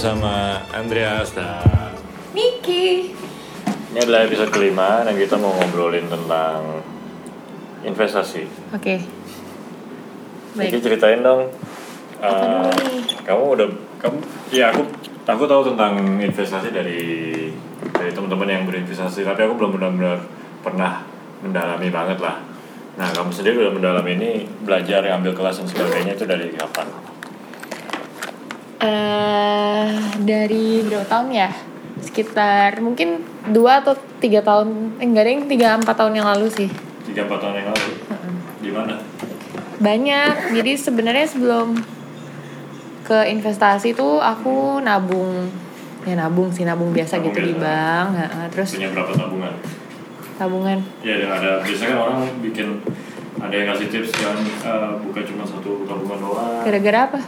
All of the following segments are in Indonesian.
Bersama Andreas dan Niki. ini adalah episode kelima dan kita mau ngobrolin tentang investasi. Oke. Niki Baik. ceritain dong. Eh, nih? kamu udah kamu ya aku aku tahu tentang investasi dari dari teman-teman yang berinvestasi tapi aku belum benar-benar pernah mendalami banget lah. Nah kamu sendiri udah mendalami ini belajar ambil kelas dan sebagainya itu dari kapan? Eh, dari berapa tahun ya? Sekitar mungkin dua atau tiga tahun. Eh, enggak deh, tiga empat tahun yang lalu sih. Tiga empat tahun yang lalu. Di mana? Banyak. Jadi sebenarnya sebelum ke investasi tuh aku nabung. Ya nabung sih, nabung biasa Nabung gitu di biasa. bank. Heeh, terus Punya berapa tabungan? tabungan. Ya ada, ada biasanya kan orang bikin ada yang kasih tips kan eh, buka cuma satu tabungan doang. Gara-gara apa?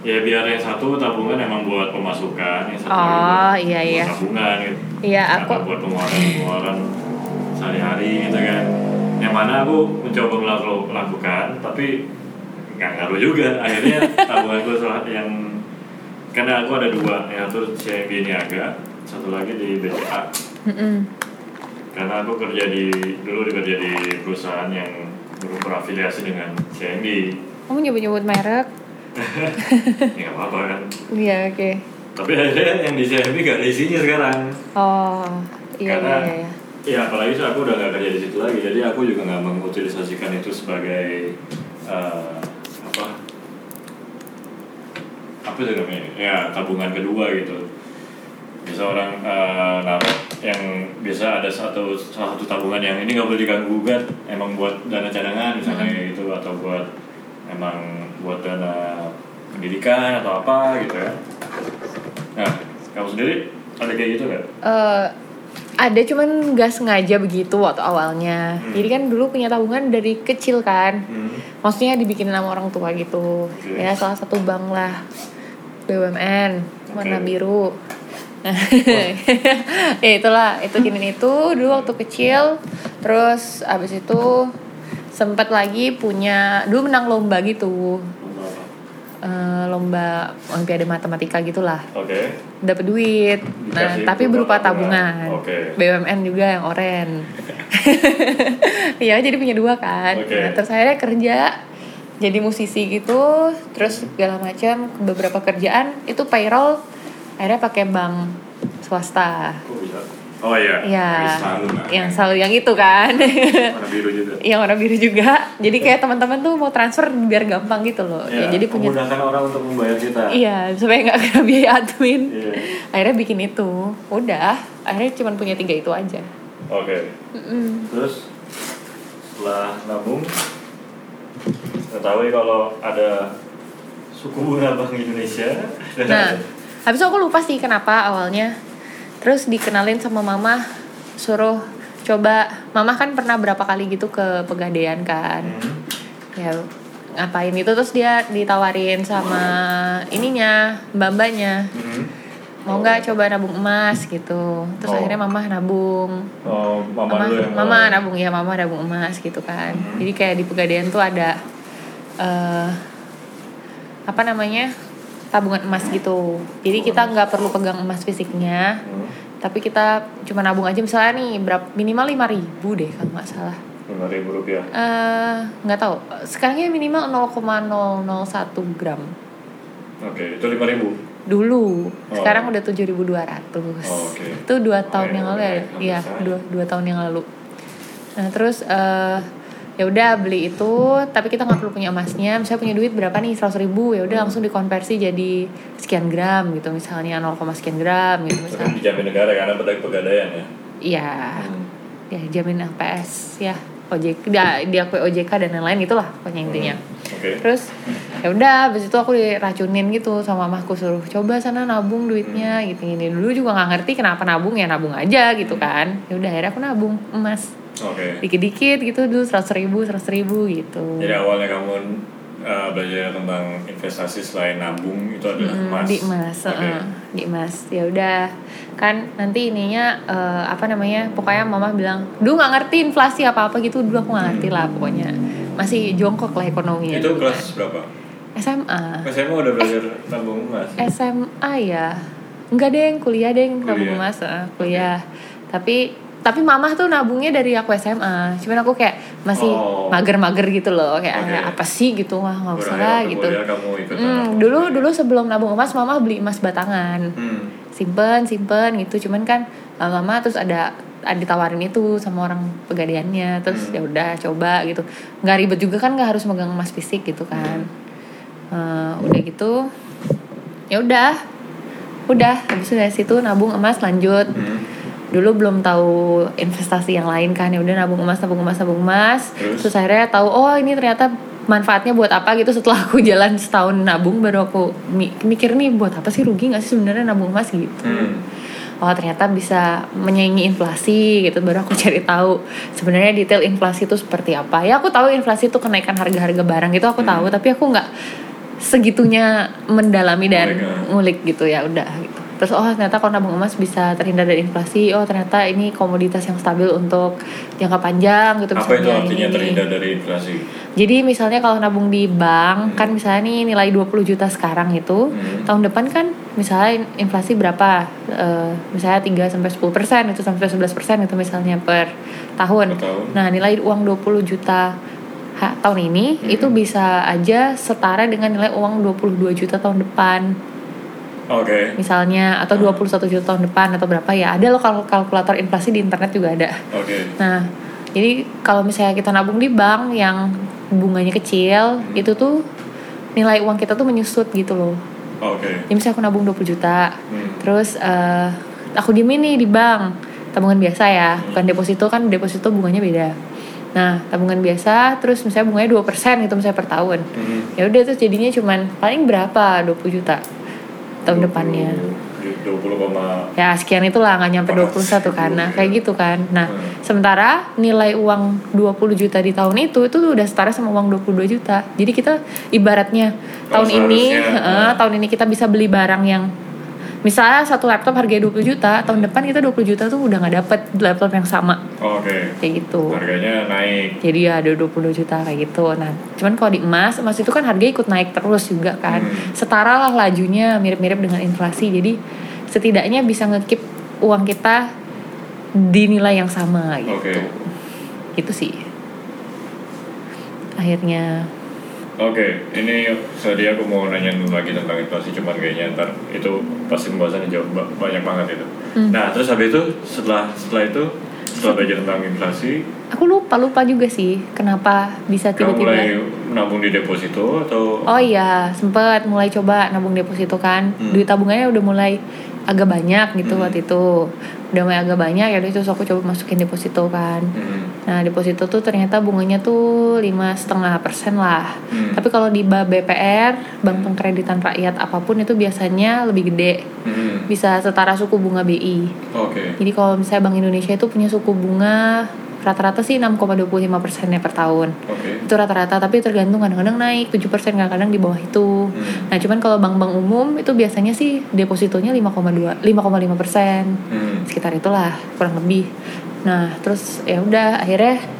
Ya biar yang satu tabungan emang buat pemasukan, yang satu Oh, buat, iya, buat iya. tabungan gitu. Iya, Atau aku buat pengeluaran pengeluaran sehari-hari gitu kan. Yang mana aku mencoba melaku- melakukan tapi nggak ngaruh juga. Akhirnya tabunganku salah yang karena aku ada dua, yang satu CMB Niaga, satu lagi di BCA. Mm-mm. Karena aku kerja di dulu kerja di perusahaan yang berafiliasi dengan CMB. Kamu nyebut-nyebut merek? Ya apa-apa kan. Iya, oke. Tapi akhirnya yang di CMB gak ada isinya sekarang. Oh, iya, Karena iya, iya. ya apalagi sih aku udah gak kerja di situ lagi, jadi aku juga nggak mengutilisasikan itu sebagai eh, apa apa itu namanya ya tabungan kedua gitu. Bisa orang eh, naruh yang biasa ada satu salah satu tabungan yang ini nggak boleh diganggu gugat, emang buat dana cadangan misalnya Hmm. gitu atau buat emang buat dana pendidikan atau apa gitu ya. Nah, kamu sendiri ada kayak gitu kan? Eh, ada cuman nggak sengaja begitu waktu awalnya. Hmm. Jadi kan dulu punya tabungan dari kecil kan. Hmm. Maksudnya dibikin sama orang tua gitu. Oke. Ya salah satu bank lah. BUMN warna Oke. biru. Nah, ya itulah itu gini itu dulu waktu kecil. Terus abis itu sempat lagi punya dulu menang lomba gitu. Eh, lomba olimpiade matematika gitulah Oke. dapat duit. Nah, tapi berupa tabungan. Oke. BUMN juga yang oren. Iya, jadi punya dua kan. Oke. Nah, terus akhirnya kerja jadi musisi gitu, terus segala macam beberapa kerjaan itu payroll akhirnya pakai bank swasta. Oh iya. Iya. Nah. Yang selalu yang itu kan. warna biru juga. yang warna biru juga. Jadi kayak teman-teman tuh mau transfer biar gampang gitu loh. Ya, jadi punya memudahkan orang untuk membayar kita. Iya, supaya nggak kena biaya admin. Iya. Akhirnya bikin itu. Udah, akhirnya cuma punya tiga itu aja. Oke. Mm-mm. Terus setelah nabung, ketahui kalau ada suku bunga Bank Indonesia. Nah, habis itu aku lupa sih kenapa awalnya. Terus dikenalin sama mama, suruh coba. Mama kan pernah berapa kali gitu ke pegadaian kan. Hmm. Ya ngapain itu terus dia ditawarin sama ininya, mbak-mbaknya. Hmm. Mau nggak coba nabung emas gitu. Terus Oh. akhirnya mama nabung. Oh, mama, mama, yang mama nabung ya mama nabung emas gitu kan Mhm. jadi kayak di pegadaian tuh ada eh apa namanya tabungan emas gitu jadi kita nggak perlu pegang emas fisiknya Hmm. Tapi kita cuma nabung aja misalnya nih berapa minimal lima ribu deh kalau nggak salah Lima ribu rupiah. eh nggak tahu sekarangnya minimal 0,001 gram Oke, itu lima ribu. dulu Oh. sekarang udah 7.200 Oh, oke. itu dua tahun yang lalu ya iya dua dua tahun yang lalu nah terus eh ya udah beli itu. Tapi kita nggak perlu punya emasnya. Misalnya punya duit berapa nih? seratus ribu. Ya udah langsung dikonversi jadi sekian gram gitu. Misalnya 0, sekian gram gitu Tapi misalnya. dijamin negara karena pedagang pegadaian ya. iya. Hmm. ya jamin LPS ya. OJK dia diakui OJK dan lain-lain itulah pokoknya intinya. Oke. terus ya udah habis itu aku diracunin gitu sama mamaku suruh coba sana nabung duitnya gitu. Gini dulu juga nggak ngerti kenapa nabung ya nabung aja gitu kan. Ya udah akhirnya aku nabung emas Oke. dikit-dikit gitu dulu seratus ribu seratus ribu gitu Jadi awalnya kamu uh, belajar tentang investasi selain nabung itu adalah Mm, emas. di emas Oke. heeh, di emas ya udah kan nanti ininya eh, apa namanya pokoknya mama bilang dulu nggak ngerti inflasi apa apa gitu dulu aku nggak ngerti lah pokoknya masih jongkok lah ekonominya Itu dulu kelas berapa? kan. SMA SMA udah belajar tabung emas. SMA ya enggak deh kuliah deh nabung emas kuliah tapi tapi mamah tuh nabungnya dari aku SMA cuman aku kayak masih Oh. mager-mager gitu loh. Kayak Oke. apa sih? Gitu. Wah nggak usah lah gitu. Hmm, dulu dulu sebelum nabung emas mama beli emas batangan. Hmm. simpen simpen gitu. Cuman kan lama-lama terus ada ada ditawarin itu sama orang pegadaiannya. Terus Hmm. ya udah coba gitu. Nggak ribet juga kan nggak harus megang emas fisik gitu kan. Eh, udah gitu ya udah. Udah habis dari situ nabung emas lanjut. Hmm. Dulu belum tahu investasi yang lain kan ya udah nabung emas nabung emas nabung emas Terus? terus akhirnya tahu oh ini ternyata manfaatnya buat apa gitu setelah aku jalan setahun nabung baru aku mi- mikir nih buat apa sih rugi nggak sih sebenarnya nabung emas gitu Hmm. oh ternyata bisa menyaingi inflasi gitu baru aku cari tahu sebenarnya detail inflasi itu seperti apa ya aku tahu inflasi itu kenaikan harga-harga barang gitu aku tahu tapi aku nggak segitunya mendalami dan ya. ngulik gitu ya udah gitu terus oh ternyata kalau nabung emas bisa terhindar dari inflasi oh ternyata ini komoditas yang stabil untuk jangka panjang gitu Apa itu artinya ini. terhindar dari inflasi? Jadi misalnya kalau nabung di bank kan misalnya nih nilai 20 juta sekarang itu Hmm. tahun depan kan misalnya inflasi berapa? Eh, misalnya 3 sampai 10 persen itu sampai 11 persen itu misalnya per tahun. Per tahun. Nah nilai uang 20 juta ha- tahun ini Hmm. itu bisa aja setara dengan nilai uang 22 juta tahun depan Oke. misalnya atau 21 juta tahun depan atau berapa ya ada loh kal- kalkulator inflasi di internet juga ada. Oke. Nah, jadi kalau misalnya kita nabung di bank yang bunganya kecil, itu tuh nilai uang kita tuh menyusut gitu loh. Oke. Jadi misalnya aku nabung 20 juta, Hmm. terus eh, aku diemin nih di bank, tabungan biasa ya, bukan deposito kan deposito bunganya beda. Nah, tabungan biasa, terus misalnya bunganya 2% gitu misalnya per tahun. Hmm. Ya udah terus jadinya cuman paling berapa 20 juta tahun 20 depannya. 20, koma- ya sekian itulah nggak nyampe Oh, 21 kan nah iya. kayak gitu kan nah Hmm. sementara nilai uang 20 juta di tahun itu itu udah setara sama uang 22 juta jadi kita ibaratnya tahun ini hmm. tahun ini kita bisa beli barang yang misalnya satu laptop harganya 20 juta tahun depan kita 20 juta tuh udah nggak dapet laptop yang sama Oke. kayak gitu Harganya naik. jadi ya ada 20 juta kayak gitu nah cuman kalau di emas emas itu kan harganya ikut naik terus juga kan Hmm. setara lah lajunya mirip-mirip dengan inflasi jadi setidaknya bisa ngekip uang kita di nilai yang sama gitu Oke. gitu sih akhirnya Oke, ini tadi aku mau nanya dulu lagi tentang inflasi, cuman kayaknya ntar itu pasti pembahasannya jauh ba- banyak banget itu. Hmm. Nah, terus habis itu setelah setelah itu setelah belajar tentang inflasi, aku lupa lupa juga sih kenapa bisa kamu mulai tiba-tiba nabung di deposito atau Oh iya, sempet mulai coba nabung deposito kan. Hmm. Duit tabungannya udah mulai agak banyak gitu Hmm. waktu itu. Udah mulai agak banyak ya terus aku coba masukin deposito kan. Hmm. Nah deposito tuh ternyata bunganya tuh lima setengah persen lah. Hmm. Tapi kalau di BPR, Bank Pengkreditan Rakyat apa pun itu biasanya lebih gede. Hmm. Bisa setara suku bunga BI. Oke. Jadi kalau misalnya Bank Indonesia itu punya suku bunga rata-rata sih 6,25 persennya per tahun. Oke. Itu rata-rata tapi tergantung kadang-kadang naik 7 persen kadang-kadang di bawah itu. Hmm. Nah cuman kalau bank-bank umum itu biasanya sih depositonya 5,2 5,5 persen Hmm. sekitar itulah kurang lebih nah terus ya udah akhirnya ya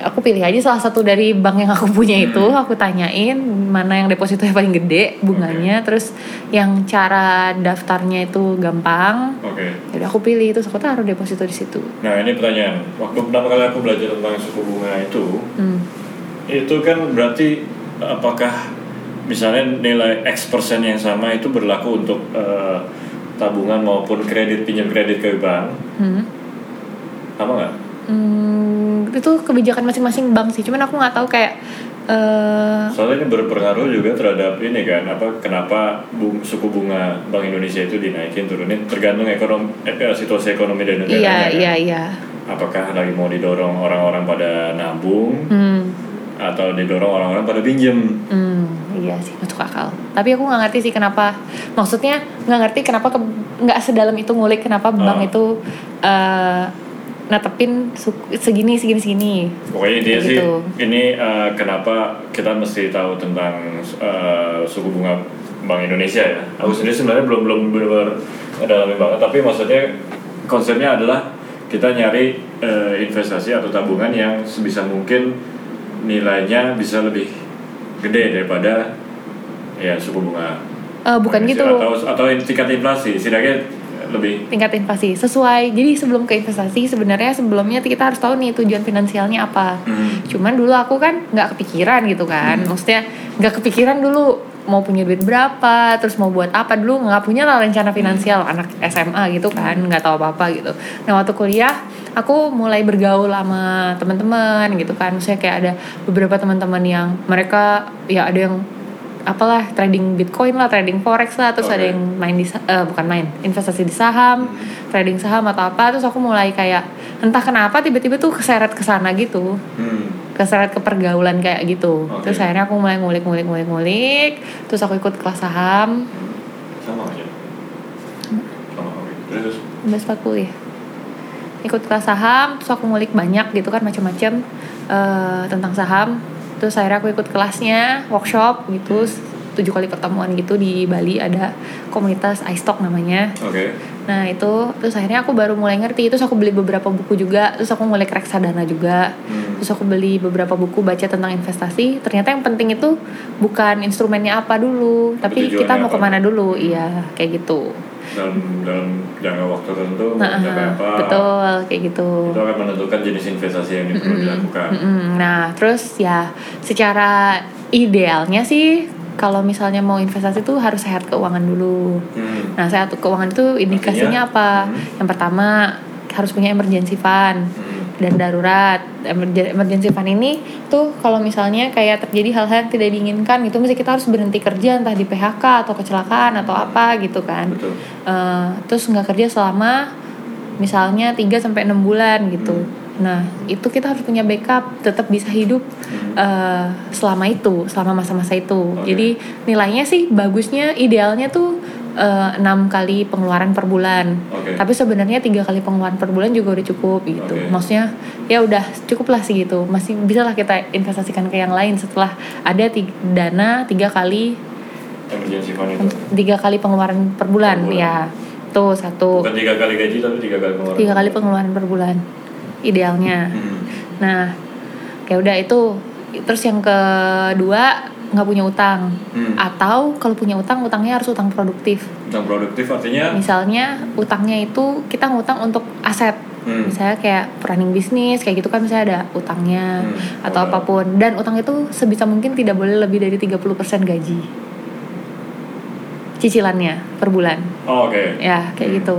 aku pilih aja salah satu dari bank yang aku punya itu aku tanyain mana yang depositonya paling gede bunganya terus yang cara daftarnya itu gampang Oke. jadi aku pilih terus aku taruh deposito di situ Nah, ini pertanyaan. Waktu pertama kali aku belajar tentang suku bunga itu, hmm. itu kan berarti apakah misalnya nilai X persen yang sama itu berlaku untuk eh, tabungan maupun kredit pinjam kredit ke bank Hmm. sama nggak? Hmm, itu kebijakan masing-masing bank sih cuman aku nggak tahu kayak eh Soalnya ini berpengaruh juga terhadap ini kan apa kenapa bung, suku bunga Bank Indonesia itu dinaikin turunin tergantung ekonomi eh, situasi ekonomi dan negaranya. iya kan. iya iya Apakah lagi mau didorong orang-orang pada nabung hmm. atau didorong orang-orang pada pinjem? Hmm, iya sih masuk akal. Tapi aku nggak ngerti sih kenapa. Maksudnya nggak ngerti kenapa ke- nggak sedalam itu ngulik kenapa bank Ah. itu eh netepin segini segini segini. Pokoknya intinya Kayak sih gitu. ini eh, kenapa kita mesti tahu tentang eh, suku bunga Bank Indonesia ya. Aku sendiri sebenarnya belum belum benar dalami banget, tapi maksudnya konsepnya adalah kita nyari eh, investasi atau tabungan yang sebisa mungkin nilainya bisa lebih gede daripada ya suku bunga Eh, bukan Indonesia. gitu atau atau tingkat inflasi setidaknya lebih. Tingkat investasi sesuai. Jadi sebelum ke investasi sebenarnya sebelumnya kita harus tahu nih tujuan finansialnya apa. Hmm. cuman dulu aku kan nggak kepikiran gitu kan. Maksudnya nggak kepikiran dulu mau punya duit berapa terus mau buat apa. Dulu nggak punya lah rencana finansial anak SMA gitu kan nggak tahu apa apa gitu. Nah waktu kuliah aku mulai bergaul sama teman-teman gitu kan. Saya kayak ada beberapa teman-teman yang mereka ya ada yang apalah trading bitcoin lah trading forex lah terus Oke. ada yang main di eh, bukan main investasi di saham trading saham atau apa terus aku mulai kayak entah kenapa tiba-tiba tuh keseret ke sana gitu. Hmm. keseret ke pergaulan kayak gitu. Oke. terus akhirnya aku mulai ngulik ngulik ngulik ngulik terus aku ikut kelas saham. Sama aja? Sama oke terus? Mbak kuliah ikut kelas saham terus aku ngulik banyak gitu kan macam-macam eh, tentang saham terus akhirnya aku ikut kelasnya workshop gitu. Tujuh kali pertemuan gitu di Bali ada komunitas iStock namanya. Oke. Nah itu terus akhirnya aku baru mulai ngerti. Terus aku beli beberapa buku juga. Terus aku ngulik reksadana juga. Hmm. terus aku beli beberapa buku baca tentang investasi. Ternyata yang penting itu bukan instrumennya apa dulu tapi tujuannya kita mau apa. ke mana dulu. Iya kayak gitu dalam dalam jangka waktu tertentu nah mencapai apa betul kayak gitu itu akan menentukan jenis investasi yang perlu dilakukan Mm-mm. nah terus ya secara idealnya sih kalau misalnya mau investasi tuh harus sehat keuangan dulu Hmm. Nah, sehat keuangan itu indikasinya Artinya? apa? Hmm. Yang pertama harus punya emergency fund Hmm. Dan darurat. Emergen- Emergency fund ini tuh kalau misalnya kayak terjadi hal-hal yang tidak diinginkan gitu, mesti kita harus berhenti kerja entah di PHK atau kecelakaan atau apa gitu kan. betul Eh, terus nggak kerja selama misalnya 3 sampai 6 bulan gitu. Nah, itu kita harus punya backup, tetap bisa hidup Hmm. eh, selama itu, selama masa-masa itu. Oke. Jadi nilainya sih bagusnya idealnya tuh eh, enam kali pengeluaran per bulan. Oke. Tapi sebenarnya tiga kali pengeluaran per bulan juga udah cukup gitu. Oke. Maksudnya ya udah cukup lah sih gitu. Masih bisa lah kita investasikan ke yang lain setelah ada ti- dana tiga kali tiga kali pengeluaran per bulan, Per bulan. ya. Tuh satu bukan tiga kali gaji tapi tiga kali pengeluaran tiga kali pengeluaran per bulan idealnya. Hmm. Nah, ya udah itu. Terus yang kedua nggak punya utang Hmm. atau kalau punya utang utangnya harus utang produktif. Utang produktif artinya Misalnya utangnya itu kita ngutang untuk aset. Hmm. Misalnya kayak running bisnis kayak gitu kan misalnya ada utangnya Hmm, atau modal. apa pun dan utang itu sebisa mungkin tidak boleh lebih dari 30% gaji. Cicilannya per bulan. oh, oke Ya, kayak Hmm. gitu.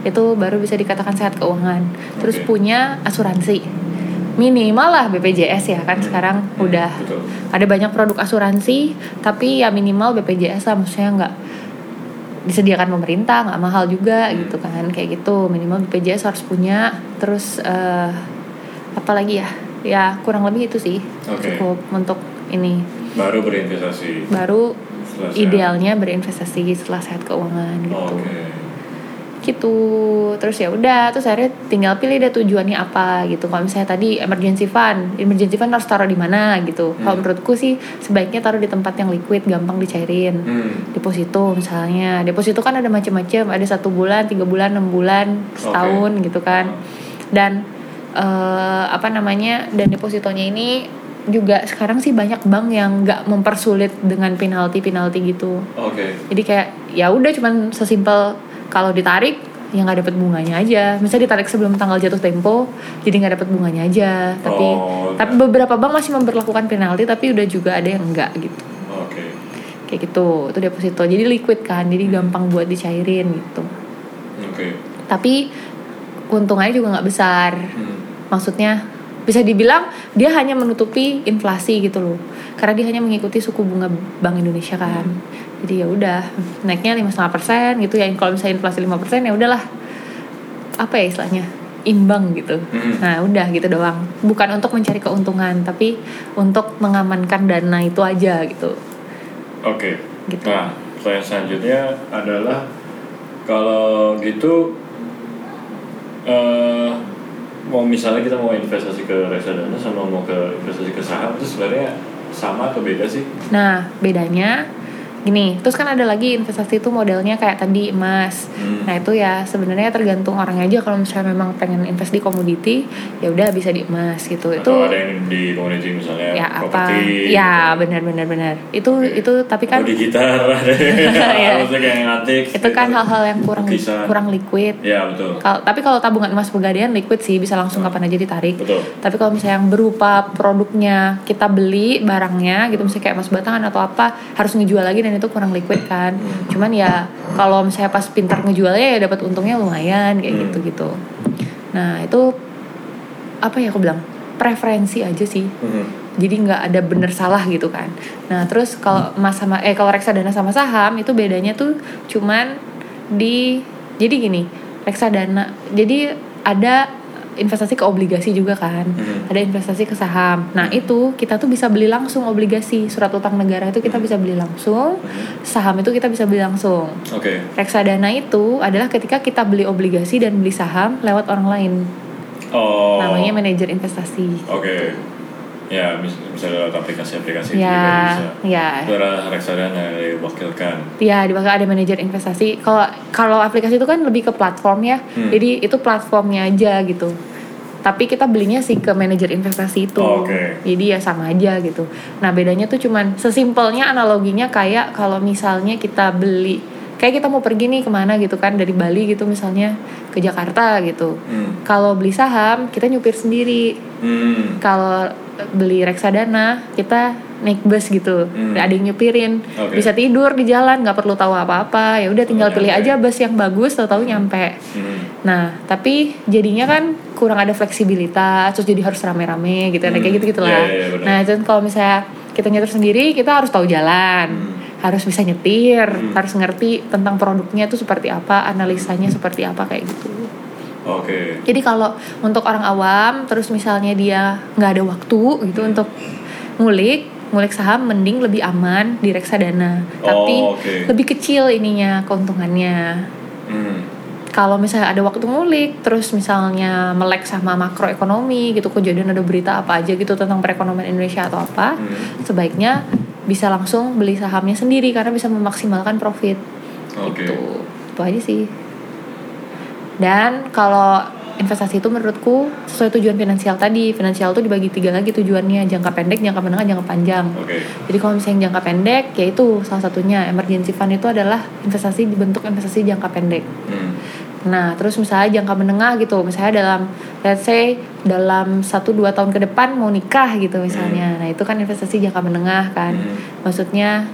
Itu baru bisa dikatakan sehat keuangan. Terus Oke. punya asuransi. Minimal lah BPJS ya kan Hmm. sekarang Hmm, udah betul. ada banyak produk asuransi, tapi ya minimal BPJS lah maksudnya nggak disediakan pemerintah, nggak mahal juga Hmm. gitu kan. Kayak gitu, minimal BPJS harus punya. Terus eh apa lagi ya? Ya kurang lebih itu sih. Oke. Cukup untuk ini. baru berinvestasi Baru setelah idealnya berinvestasi setelah sehat keuangan gitu oke gitu. Terus ya udah terus akhirnya tinggal pilih deh tujuannya apa gitu. Kalau misalnya tadi emergency fund emergency fund harus taruh di mana gitu. Kalau Hmm. menurutku sih sebaiknya taruh di tempat yang liquid gampang dicairin. Hmm. deposito misalnya. Deposito kan ada macam-macam ada satu bulan tiga bulan enam bulan setahun gitu kan. Dan eh, apa namanya dan depositonya ini juga sekarang sih banyak bank yang nggak mempersulit dengan penalti penalti gitu. Oke. Jadi kayak ya udah cuman sesimpel kalau ditarik ya nggak dapat bunganya aja. Misalnya ditarik sebelum tanggal jatuh tempo jadi nggak dapat bunganya aja. Tapi Oh, tapi beberapa bank masih memperlakukan penalti tapi udah juga ada yang enggak gitu. Oke. Kayak gitu itu deposito. Jadi liquid kan jadi gampang buat dicairin gitu. Oke. Tapi keuntungannya juga nggak besar. Hmm. maksudnya bisa dibilang dia hanya menutupi inflasi gitu loh. Karena dia hanya mengikuti suku bunga Bank Indonesia kan jadi ya udah naiknya lima setengah persen gitu ya kalau misalnya inflasi 5% persen ya udahlah apa ya istilahnya imbang gitu Hmm. nah udah gitu doang bukan untuk mencari keuntungan tapi untuk mengamankan dana itu aja gitu Oke. Gitu. Nah, pertanyaan selanjutnya adalah kalau gitu eh mau misalnya kita mau investasi ke reksadana sama mau ke investasi ke saham itu sebenarnya sama atau beda sih? Nah, bedanya gini terus kan ada lagi investasi itu modelnya kayak tadi emas. Hmm. nah itu ya sebenarnya tergantung orang aja. Kalau misalnya memang pengen invest di komoditi ya udah bisa di emas gitu. Itu Atau ada yang di community misalnya ya apa? properti, ya gitu. benar benar benar. Itu Oke. itu tapi kan Atau di gitar. Kayak ngatik itu kan hal-hal yang kurang Lukisan. kurang liquid. Ya betul. Kal- tapi kalau tabungan emas pegadaian liquid sih. Bisa langsung kapan aja ditarik. Betul. Tapi kalau misalnya yang berupa produknya kita beli barangnya gitu misalnya kayak emas batangan atau apa harus ngejual lagi dan itu kurang liquid kan Hmm. cuman ya kalau misalnya pas pintar ngejualnya ya dapat untungnya lumayan kayak Hmm. gitu gitu nah itu apa ya aku bilang preferensi aja sih Mhm. jadi nggak ada bener salah gitu kan nah terus kalau emas sama eh kalau reksadana sama saham itu bedanya tuh cuman di jadi gini reksadana jadi ada investasi ke obligasi juga kan. Mhm. ada investasi ke saham. Nah itu kita tuh bisa beli langsung obligasi. Surat utang negara itu kita bisa beli langsung. Mhm. saham itu kita bisa beli langsung. Oke. Reksadana itu adalah ketika kita beli obligasi dan beli saham lewat orang lain. Oh. Namanya manajer investasi. Oke ya mis- misalnya lewat aplikasi-aplikasi itu juga ya bisa ya itu adalah reksadana yang diwakilkan Iya, di belakang ada manajer investasi. Kalau kalau aplikasi itu kan lebih ke platform ya. Hmm. Jadi itu platformnya aja gitu. Tapi kita belinya sih ke manajer investasi itu. Oh, oke. Jadi ya sama aja gitu. Nah, bedanya tuh cuman sesimpelnya analoginya kayak kalau misalnya kita beli kayak kita mau pergi nih ke mana gitu kan dari Bali gitu misalnya ke Jakarta gitu. hmm. Kalau beli saham kita nyupir sendiri. Hmm. Kalau beli reksadana kita naik bus gitu, Hmm. ada yang nyupirin, Oke. bisa tidur di jalan, nggak perlu tahu apa-apa, ya udah tinggal Oh, pilih aja bus yang bagus, tahu-tahu nyampe. Hmm. Nah, tapi jadinya kan kurang ada fleksibilitas, terus jadi harus rame-rame gitu, Hmm. kayak gitu gitulah. Iya, iya, benar. nah, itu kalau misalnya kita nyetir sendiri, kita harus tahu jalan, Hmm. Harus bisa nyetir, Hmm. harus ngerti tentang produknya itu seperti apa, analisanya seperti apa kayak gitu. oke Jadi kalau untuk orang awam terus misalnya dia nggak ada waktu gitu untuk ngulik, ngulik saham mending lebih aman di reksadana. Tapi Oh, oke. lebih kecil ininya keuntungannya. hmm. Kalau misalnya ada waktu ngulik, terus misalnya melek sama makroekonomi gitu, kejadian ada berita apa aja gitu tentang perekonomian Indonesia atau apa, Hmm. sebaiknya bisa langsung beli sahamnya sendiri karena bisa memaksimalkan profit. oke Gitu. Itu aja sih. Dan kalau investasi itu menurutku sesuai tujuan finansial tadi. Finansial itu dibagi tiga lagi tujuannya, jangka pendek, jangka menengah, jangka panjang. oke Jadi kalau misalnya jangka pendek, yaitu salah satunya emergency fund itu adalah investasi dibentuk investasi jangka pendek. hmm. Nah, terus misalnya jangka menengah gitu, misalnya dalam let's say dalam 1 2 tahun ke depan mau nikah gitu misalnya. Nah, itu kan investasi jangka menengah kan. Hmm. Maksudnya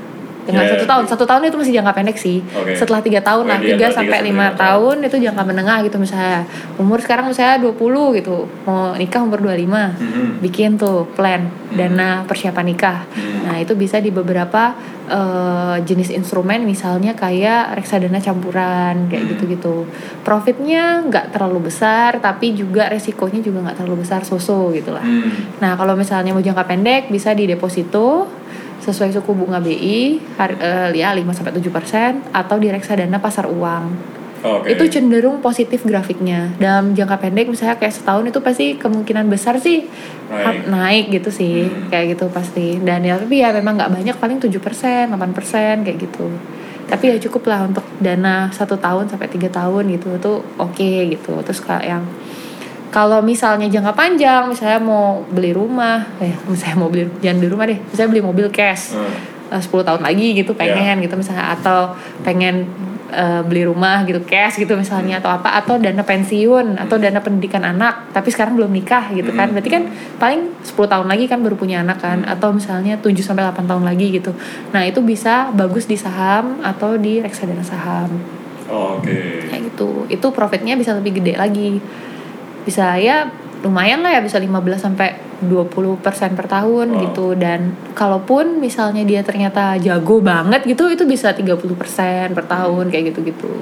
dengan Ya, satu tahun, satu tahun itu masih jangka pendek sih. Oke. Setelah tiga tahun lah, di tiga sampai lima tahun itu jangka menengah gitu misalnya. Umur sekarang misalnya 20 gitu, mau nikah umur 25. Mhm. Bikin tuh plan dana persiapan nikah. Hmm. Nah, itu bisa di beberapa eh, jenis instrumen misalnya kayak reksadana campuran kayak Hmm. gitu-gitu. Profitnya nggak terlalu besar tapi juga resikonya juga nggak terlalu besar so-so gitu lah. Hmm. Nah, kalau misalnya mau jangka pendek bisa di deposito sesuai suku bunga BI har- eh, ya 5 sampai 7% atau di reksadana pasar uang. oke Itu cenderung positif grafiknya. Dalam jangka pendek misalnya kayak setahun itu pasti kemungkinan besar sih Naik. naik gitu sih. Hmm. Kayak gitu pasti. Dan ya tapi ya memang nggak banyak paling 7%, 8% kayak gitu. Tapi ya cukup lah untuk dana satu tahun sampai tiga tahun gitu itu oke gitu. Terus kayak yang kalau misalnya jangka panjang, misalnya mau beli rumah, eh misalnya mau beli jangan beli rumah deh, misalnya beli mobil cash. Hmm. eh, 10 tahun lagi gitu pengen gitu misalnya atau pengen eh, beli rumah gitu cash gitu misalnya atau apa atau dana pensiun atau dana pendidikan anak tapi sekarang belum nikah gitu kan. Hmm. berarti kan paling 10 tahun lagi kan baru punya anak kan atau misalnya 7 sampai 8 tahun lagi gitu. Nah itu bisa bagus di saham atau di reksadana saham. Oke. Kayak gitu. Itu profitnya bisa lebih gede lagi bisa ya lumayan lah ya bisa 15 sampai 20% per tahun Wow. gitu dan kalaupun misalnya dia ternyata jago banget gitu itu bisa 30% per tahun kayak gitu-gitu.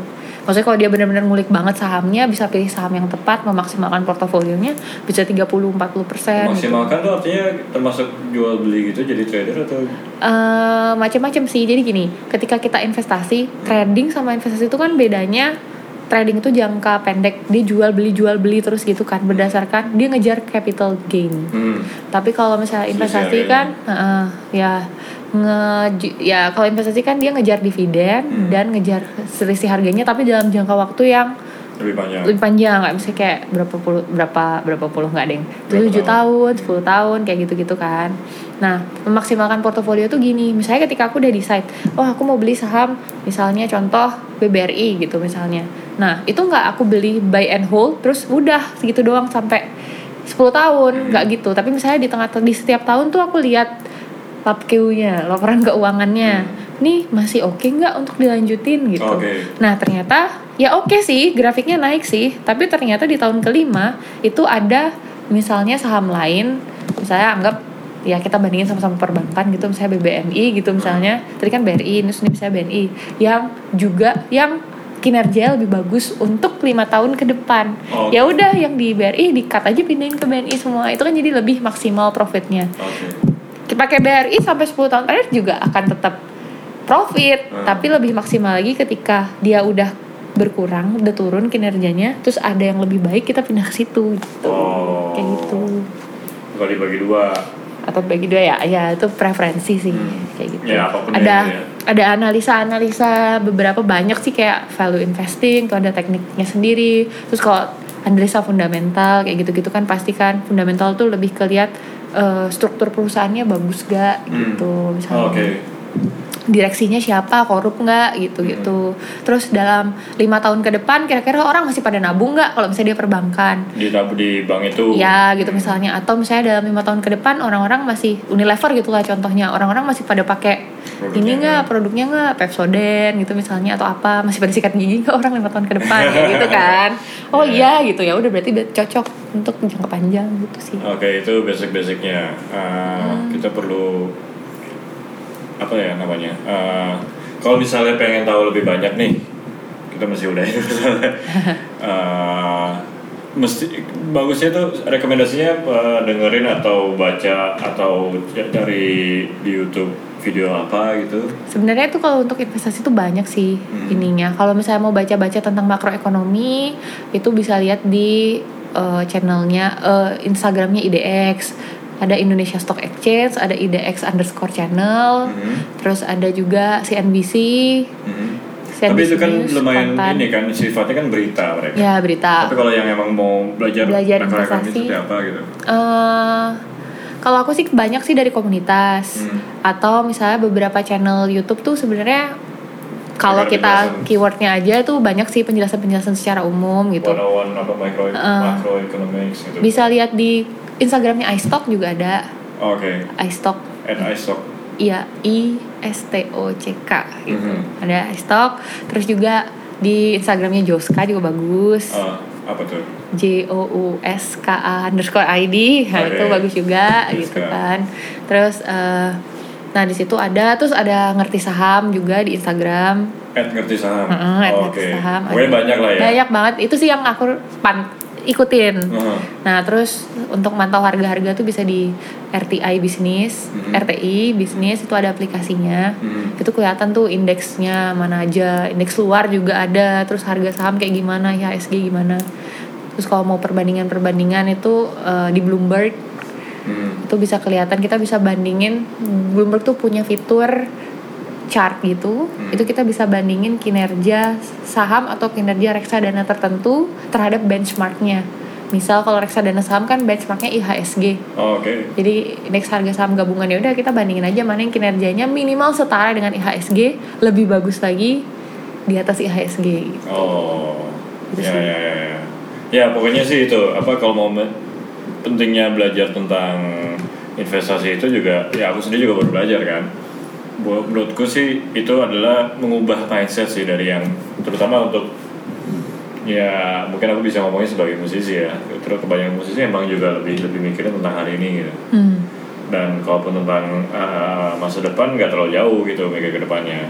Maksudnya kalau dia benar-benar ngulik banget sahamnya bisa pilih saham yang tepat memaksimalkan portofolionya bisa 30 40% gitu. maksimalkan tuh artinya termasuk jual beli gitu jadi trader atau Eh, macam-macam sih jadi gini ketika kita investasi trading sama investasi itu kan bedanya trading itu jangka pendek. Dia jual beli jual beli terus gitu kan. Berdasarkan dia ngejar capital gain. Hmm. tapi kalau misalnya investasi Spesial kan heeh, ya nge ya kalau investasi kan dia ngejar dividen Hmm. dan ngejar selisih harganya tapi dalam jangka waktu yang lebih panjang. lebih panjang. Nggak bisa kayak berapa puluh berapa berapa puluh nggak Berapa tujuh tahun? tahun 10 tahun kayak gitu gitu kan. Nah memaksimalkan portofolio tuh gini. Misalnya ketika aku udah decide oh aku mau beli saham. Misalnya contoh BBRI gitu misalnya. Nah itu nggak aku beli buy and hold terus udah segitu doang sampai 10 tahun nggak gitu. Tapi misalnya di tengah di setiap tahun tuh aku lihat lap nya laporan keuangannya. Nih masih oke nggak untuk dilanjutin gitu? Oke. Nah ternyata ya oke sih grafiknya naik sih, tapi ternyata di tahun kelima itu ada misalnya saham lain, misalnya anggap ya kita bandingin sama-sama perbankan gitu, misalnya BBNI gitu misalnya, tadi kan BRI, terus ini misalnya BNI, yang juga yang kinerja lebih bagus untuk lima tahun ke depan. Oh. Ya udah yang di BRI di cut aja pindahin ke BNI semua, itu kan jadi lebih maksimal profitnya oke pakai BRI sampai 10 tahun terakhir juga akan tetap profit Hmm. tapi lebih maksimal lagi ketika dia udah berkurang udah turun kinerjanya terus ada yang lebih baik kita pindah ke situ gitu Oh. kayak gitu kalau dibagi dua atau bagi dua ya ya itu preferensi sih Hmm. kayak gitu Ya, ada itu ya. ada analisa analisa beberapa banyak sih kayak value investing tuh ada tekniknya sendiri terus kalau analisa fundamental kayak gitu gitu kan pasti kan fundamental tuh lebih kelihat eh, struktur perusahaannya bagus gak Hmm. gitu misalnya Oh, oke direksinya siapa korup nggak gitu gitu terus dalam lima tahun ke depan kira-kira orang masih pada nabung nggak kalau misalnya dia perbankan? Di di bank itu? Ya gitu misalnya. Atau misalnya dalam lima tahun ke depan orang-orang masih Unilever gitu lah contohnya orang-orang masih pada pakai Produknya ini nggak produknya nggak Pepsodent gitu misalnya atau apa masih pada sikat gigi nggak orang lima tahun ke depan kayak gitu kan? Oh iya gitu ya udah berarti cocok untuk jangka panjang gitu sih. Oke itu basic basicnya Hmm. kita perlu apa ya namanya Uh, kalau misalnya pengen tahu lebih banyak nih kita masih udah uh, mesti bagusnya tuh rekomendasinya uh, dengerin atau baca atau cari di YouTube video apa gitu Sebenarnya tuh kalau untuk investasi tuh banyak sih Hmm. ininya. Kalau misalnya mau baca-baca tentang makroekonomi, itu bisa lihat di eh, channelnya, eh, Instagramnya IDX. Ada Indonesia Stock Exchange, ada IDX underscore channel, Mhm. terus ada juga CNBC. Mhm. CNBC Tapi itu kan News, lumayan Kontan. ini kan sifatnya kan berita mereka. Ya berita. Tapi kalau yang emang mau belajar, Belajar investasi. seperti apa gitu? Eh, kalau aku sih banyak sih dari komunitas Hmm. atau misalnya beberapa channel YouTube tuh sebenarnya kalau kita keywordnya aja tuh banyak sih penjelasan-penjelasan secara umum gitu. One on one apa micro Uh, gitu. Bisa lihat di Instagramnya iStock juga ada Oh, Oke. iStock. At iStock. Iya I S T O C K gitu. Mhm. Ada iStock. Terus juga di Instagramnya Joska juga bagus. Ah, apa tuh? J O U S K A underscore ID nah Oke. itu bagus juga Joska. gitu kan terus eh, nah di situ ada terus ada ngerti saham juga di Instagram At ngerti saham. At Oh, ngerti Oke. saham Pokoknya banyak lah ya. banyak banget itu sih yang aku pan ikutin Heeh. nah terus untuk mantau harga-harga tuh bisa di RTI bisnis Mhm. RTI bisnis itu ada aplikasinya Mhm. itu kelihatan tuh indeksnya mana aja indeks luar juga ada terus harga saham kayak gimana IHSG gimana terus kalau mau perbandingan perbandingan itu eh, di Bloomberg Mhm. itu bisa kelihatan kita bisa bandingin Bloomberg tuh punya fitur chart gitu Hmm. itu kita bisa bandingin kinerja saham atau kinerja reksadana tertentu terhadap benchmarknya misal kalau reksadana saham kan benchmarknya IHSG Oh, Oke. jadi indeks harga saham gabungan ya udah kita bandingin aja mana yang kinerjanya minimal setara dengan IHSG, lebih bagus lagi di atas IHSG. gitu. Oh. Gitu Ya, sih. ya, ya, ya. Ya, pokoknya sih itu apa kalau mau pentingnya belajar tentang investasi itu juga ya aku sendiri juga baru belajar kan. Buat menurutku sih itu adalah mengubah mindset sih dari yang terutama untuk ya mungkin aku bisa ngomongin sebagai musisi ya. Terus kebanyakan musisi emang juga lebih lebih mikirin tentang hari ini gitu. Hmm. dan kalaupun tentang uh, masa depan nggak terlalu jauh gitu mikir ke depannya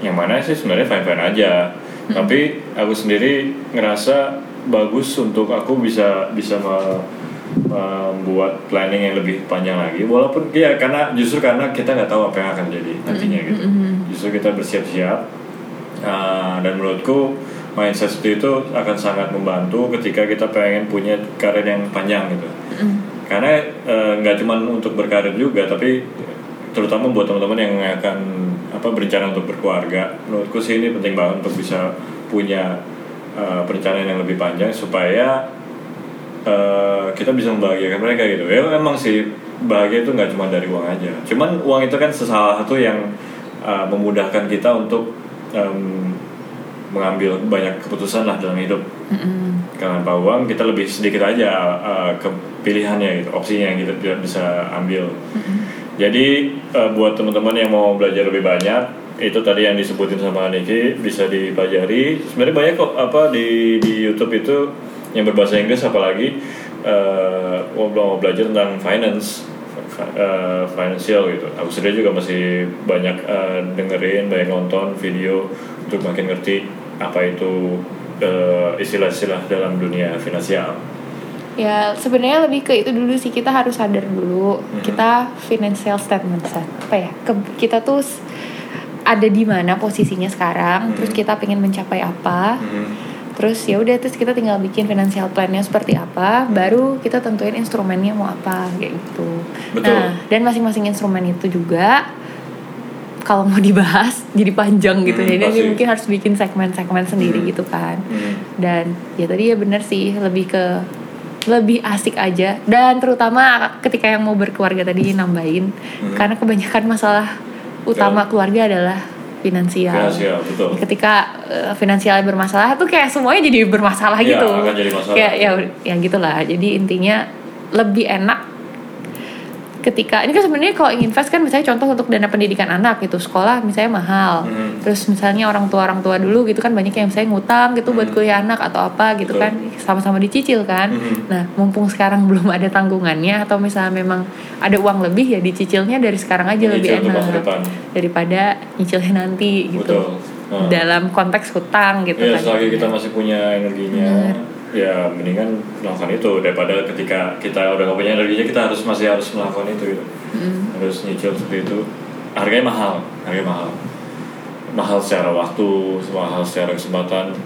yang mana sih sebenarnya fine fine aja tapi aku sendiri ngerasa bagus untuk aku bisa bisa me- membuat planning yang lebih panjang lagi. Walaupun ya karena justru karena kita nggak tahu apa yang akan jadi nantinya gitu. Justru kita bersiap-siap. Uh, dan menurutku mindset seperti itu akan sangat membantu ketika kita pengen punya karir yang panjang gitu. Hmm. karena eh, nggak cuman untuk berkarir juga tapi terutama buat teman-teman yang akan apa berencana untuk berkeluarga. Menurutku sih ini penting banget untuk bisa punya uh, perencanaan yang lebih panjang supaya uh, kita bisa membahagiakan mereka gitu. Ya memang sih bahagia itu nggak cuma dari uang aja. Cuman uang itu kan salah satu yang uh, memudahkan kita untuk um, mengambil banyak keputusan lah dalam hidup. Mm-mm. karena tanpa uang kita lebih sedikit aja uh, kepilihannya gitu opsinya yang kita tidak bisa ambil. Jadi uh, buat teman-teman yang mau belajar lebih banyak itu tadi yang disebutin sama Niki bisa dipelajari. Sebenarnya banyak kok apa di di YouTube itu yang berbahasa Inggris apalagi uh, mau mau belajar tentang finance fi- uh, financial gitu. Aku sendiri juga masih banyak uh, dengerin banyak nonton video untuk makin ngerti apa itu uh, istilah-istilah dalam dunia finansial. Ya sebenarnya lebih ke itu dulu sih. Kita harus sadar dulu. Mhm. kita financial statement apa ya? Ke- kita tuh ada di mana posisinya sekarang. Mhm. terus kita pengen mencapai apa. Mhm. Terus ya udah terus kita tinggal bikin financial plannya seperti apa baru kita tentuin instrumennya mau apa kayak gitu Betul. nah dan masing-masing instrumen itu juga kalau mau dibahas jadi panjang gitu Hmm, jadi pasti. mungkin harus bikin segmen-segmen sendiri Hmm. gitu kan Mhm. dan ya tadi ya bener sih lebih ke lebih asik aja dan terutama ketika yang mau berkeluarga tadi nambahin Hmm. karena kebanyakan masalah utama keluarga adalah finansial. finansial betul Ketika eh, finansialnya bermasalah tuh kayak semuanya jadi bermasalah Iya, gitu. akan jadi masalah. Kayak ya ya gitulah. Jadi intinya lebih enak ketika ini kan sebenarnya kalau ingin invest kan misalnya contoh untuk dana pendidikan anak gitu sekolah misalnya mahal Hmm. terus misalnya orang tua orang tua dulu gitu kan banyak yang misalnya ngutang gitu buat Hmm. kuliah anak atau apa gitu Betul. kan sama-sama dicicil kan Hmm. nah mumpung sekarang belum ada tanggungannya atau misalnya memang ada uang lebih ya dicicilnya dari sekarang aja lebih Nyicil enak daripada nyicilnya nanti gitu Betul. Nah. dalam konteks hutang gitu ya kan selagi kita masih punya energinya Benar. Ya mendingan melakukan itu daripada ketika kita udah gak punya energinya kita harus masih harus melakukan itu gitu. Mm. harus nyicil seperti itu. Harganya mahal harganya mahal. Mahal secara waktu mahal secara kesempatan.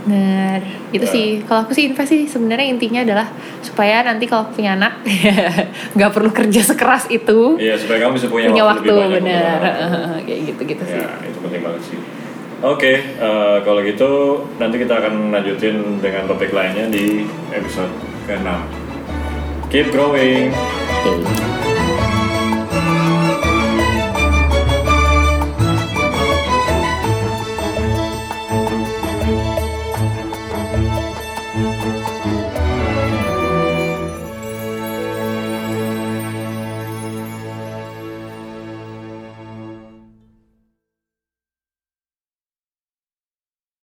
Benar, itu Ya. sih. Kalau aku sih invest sih sebenarnya intinya adalah supaya nanti kalau punya anak nggak perlu kerja sekeras itu, Iya supaya kamu bisa punya, punya waktu, waktu, lebih banyak benar, kayak gitu gitu sih. ya itu penting banget sih oke eh, kalau gitu nanti kita akan lanjutin dengan topik lainnya di episode ke-6 keep growing Oke.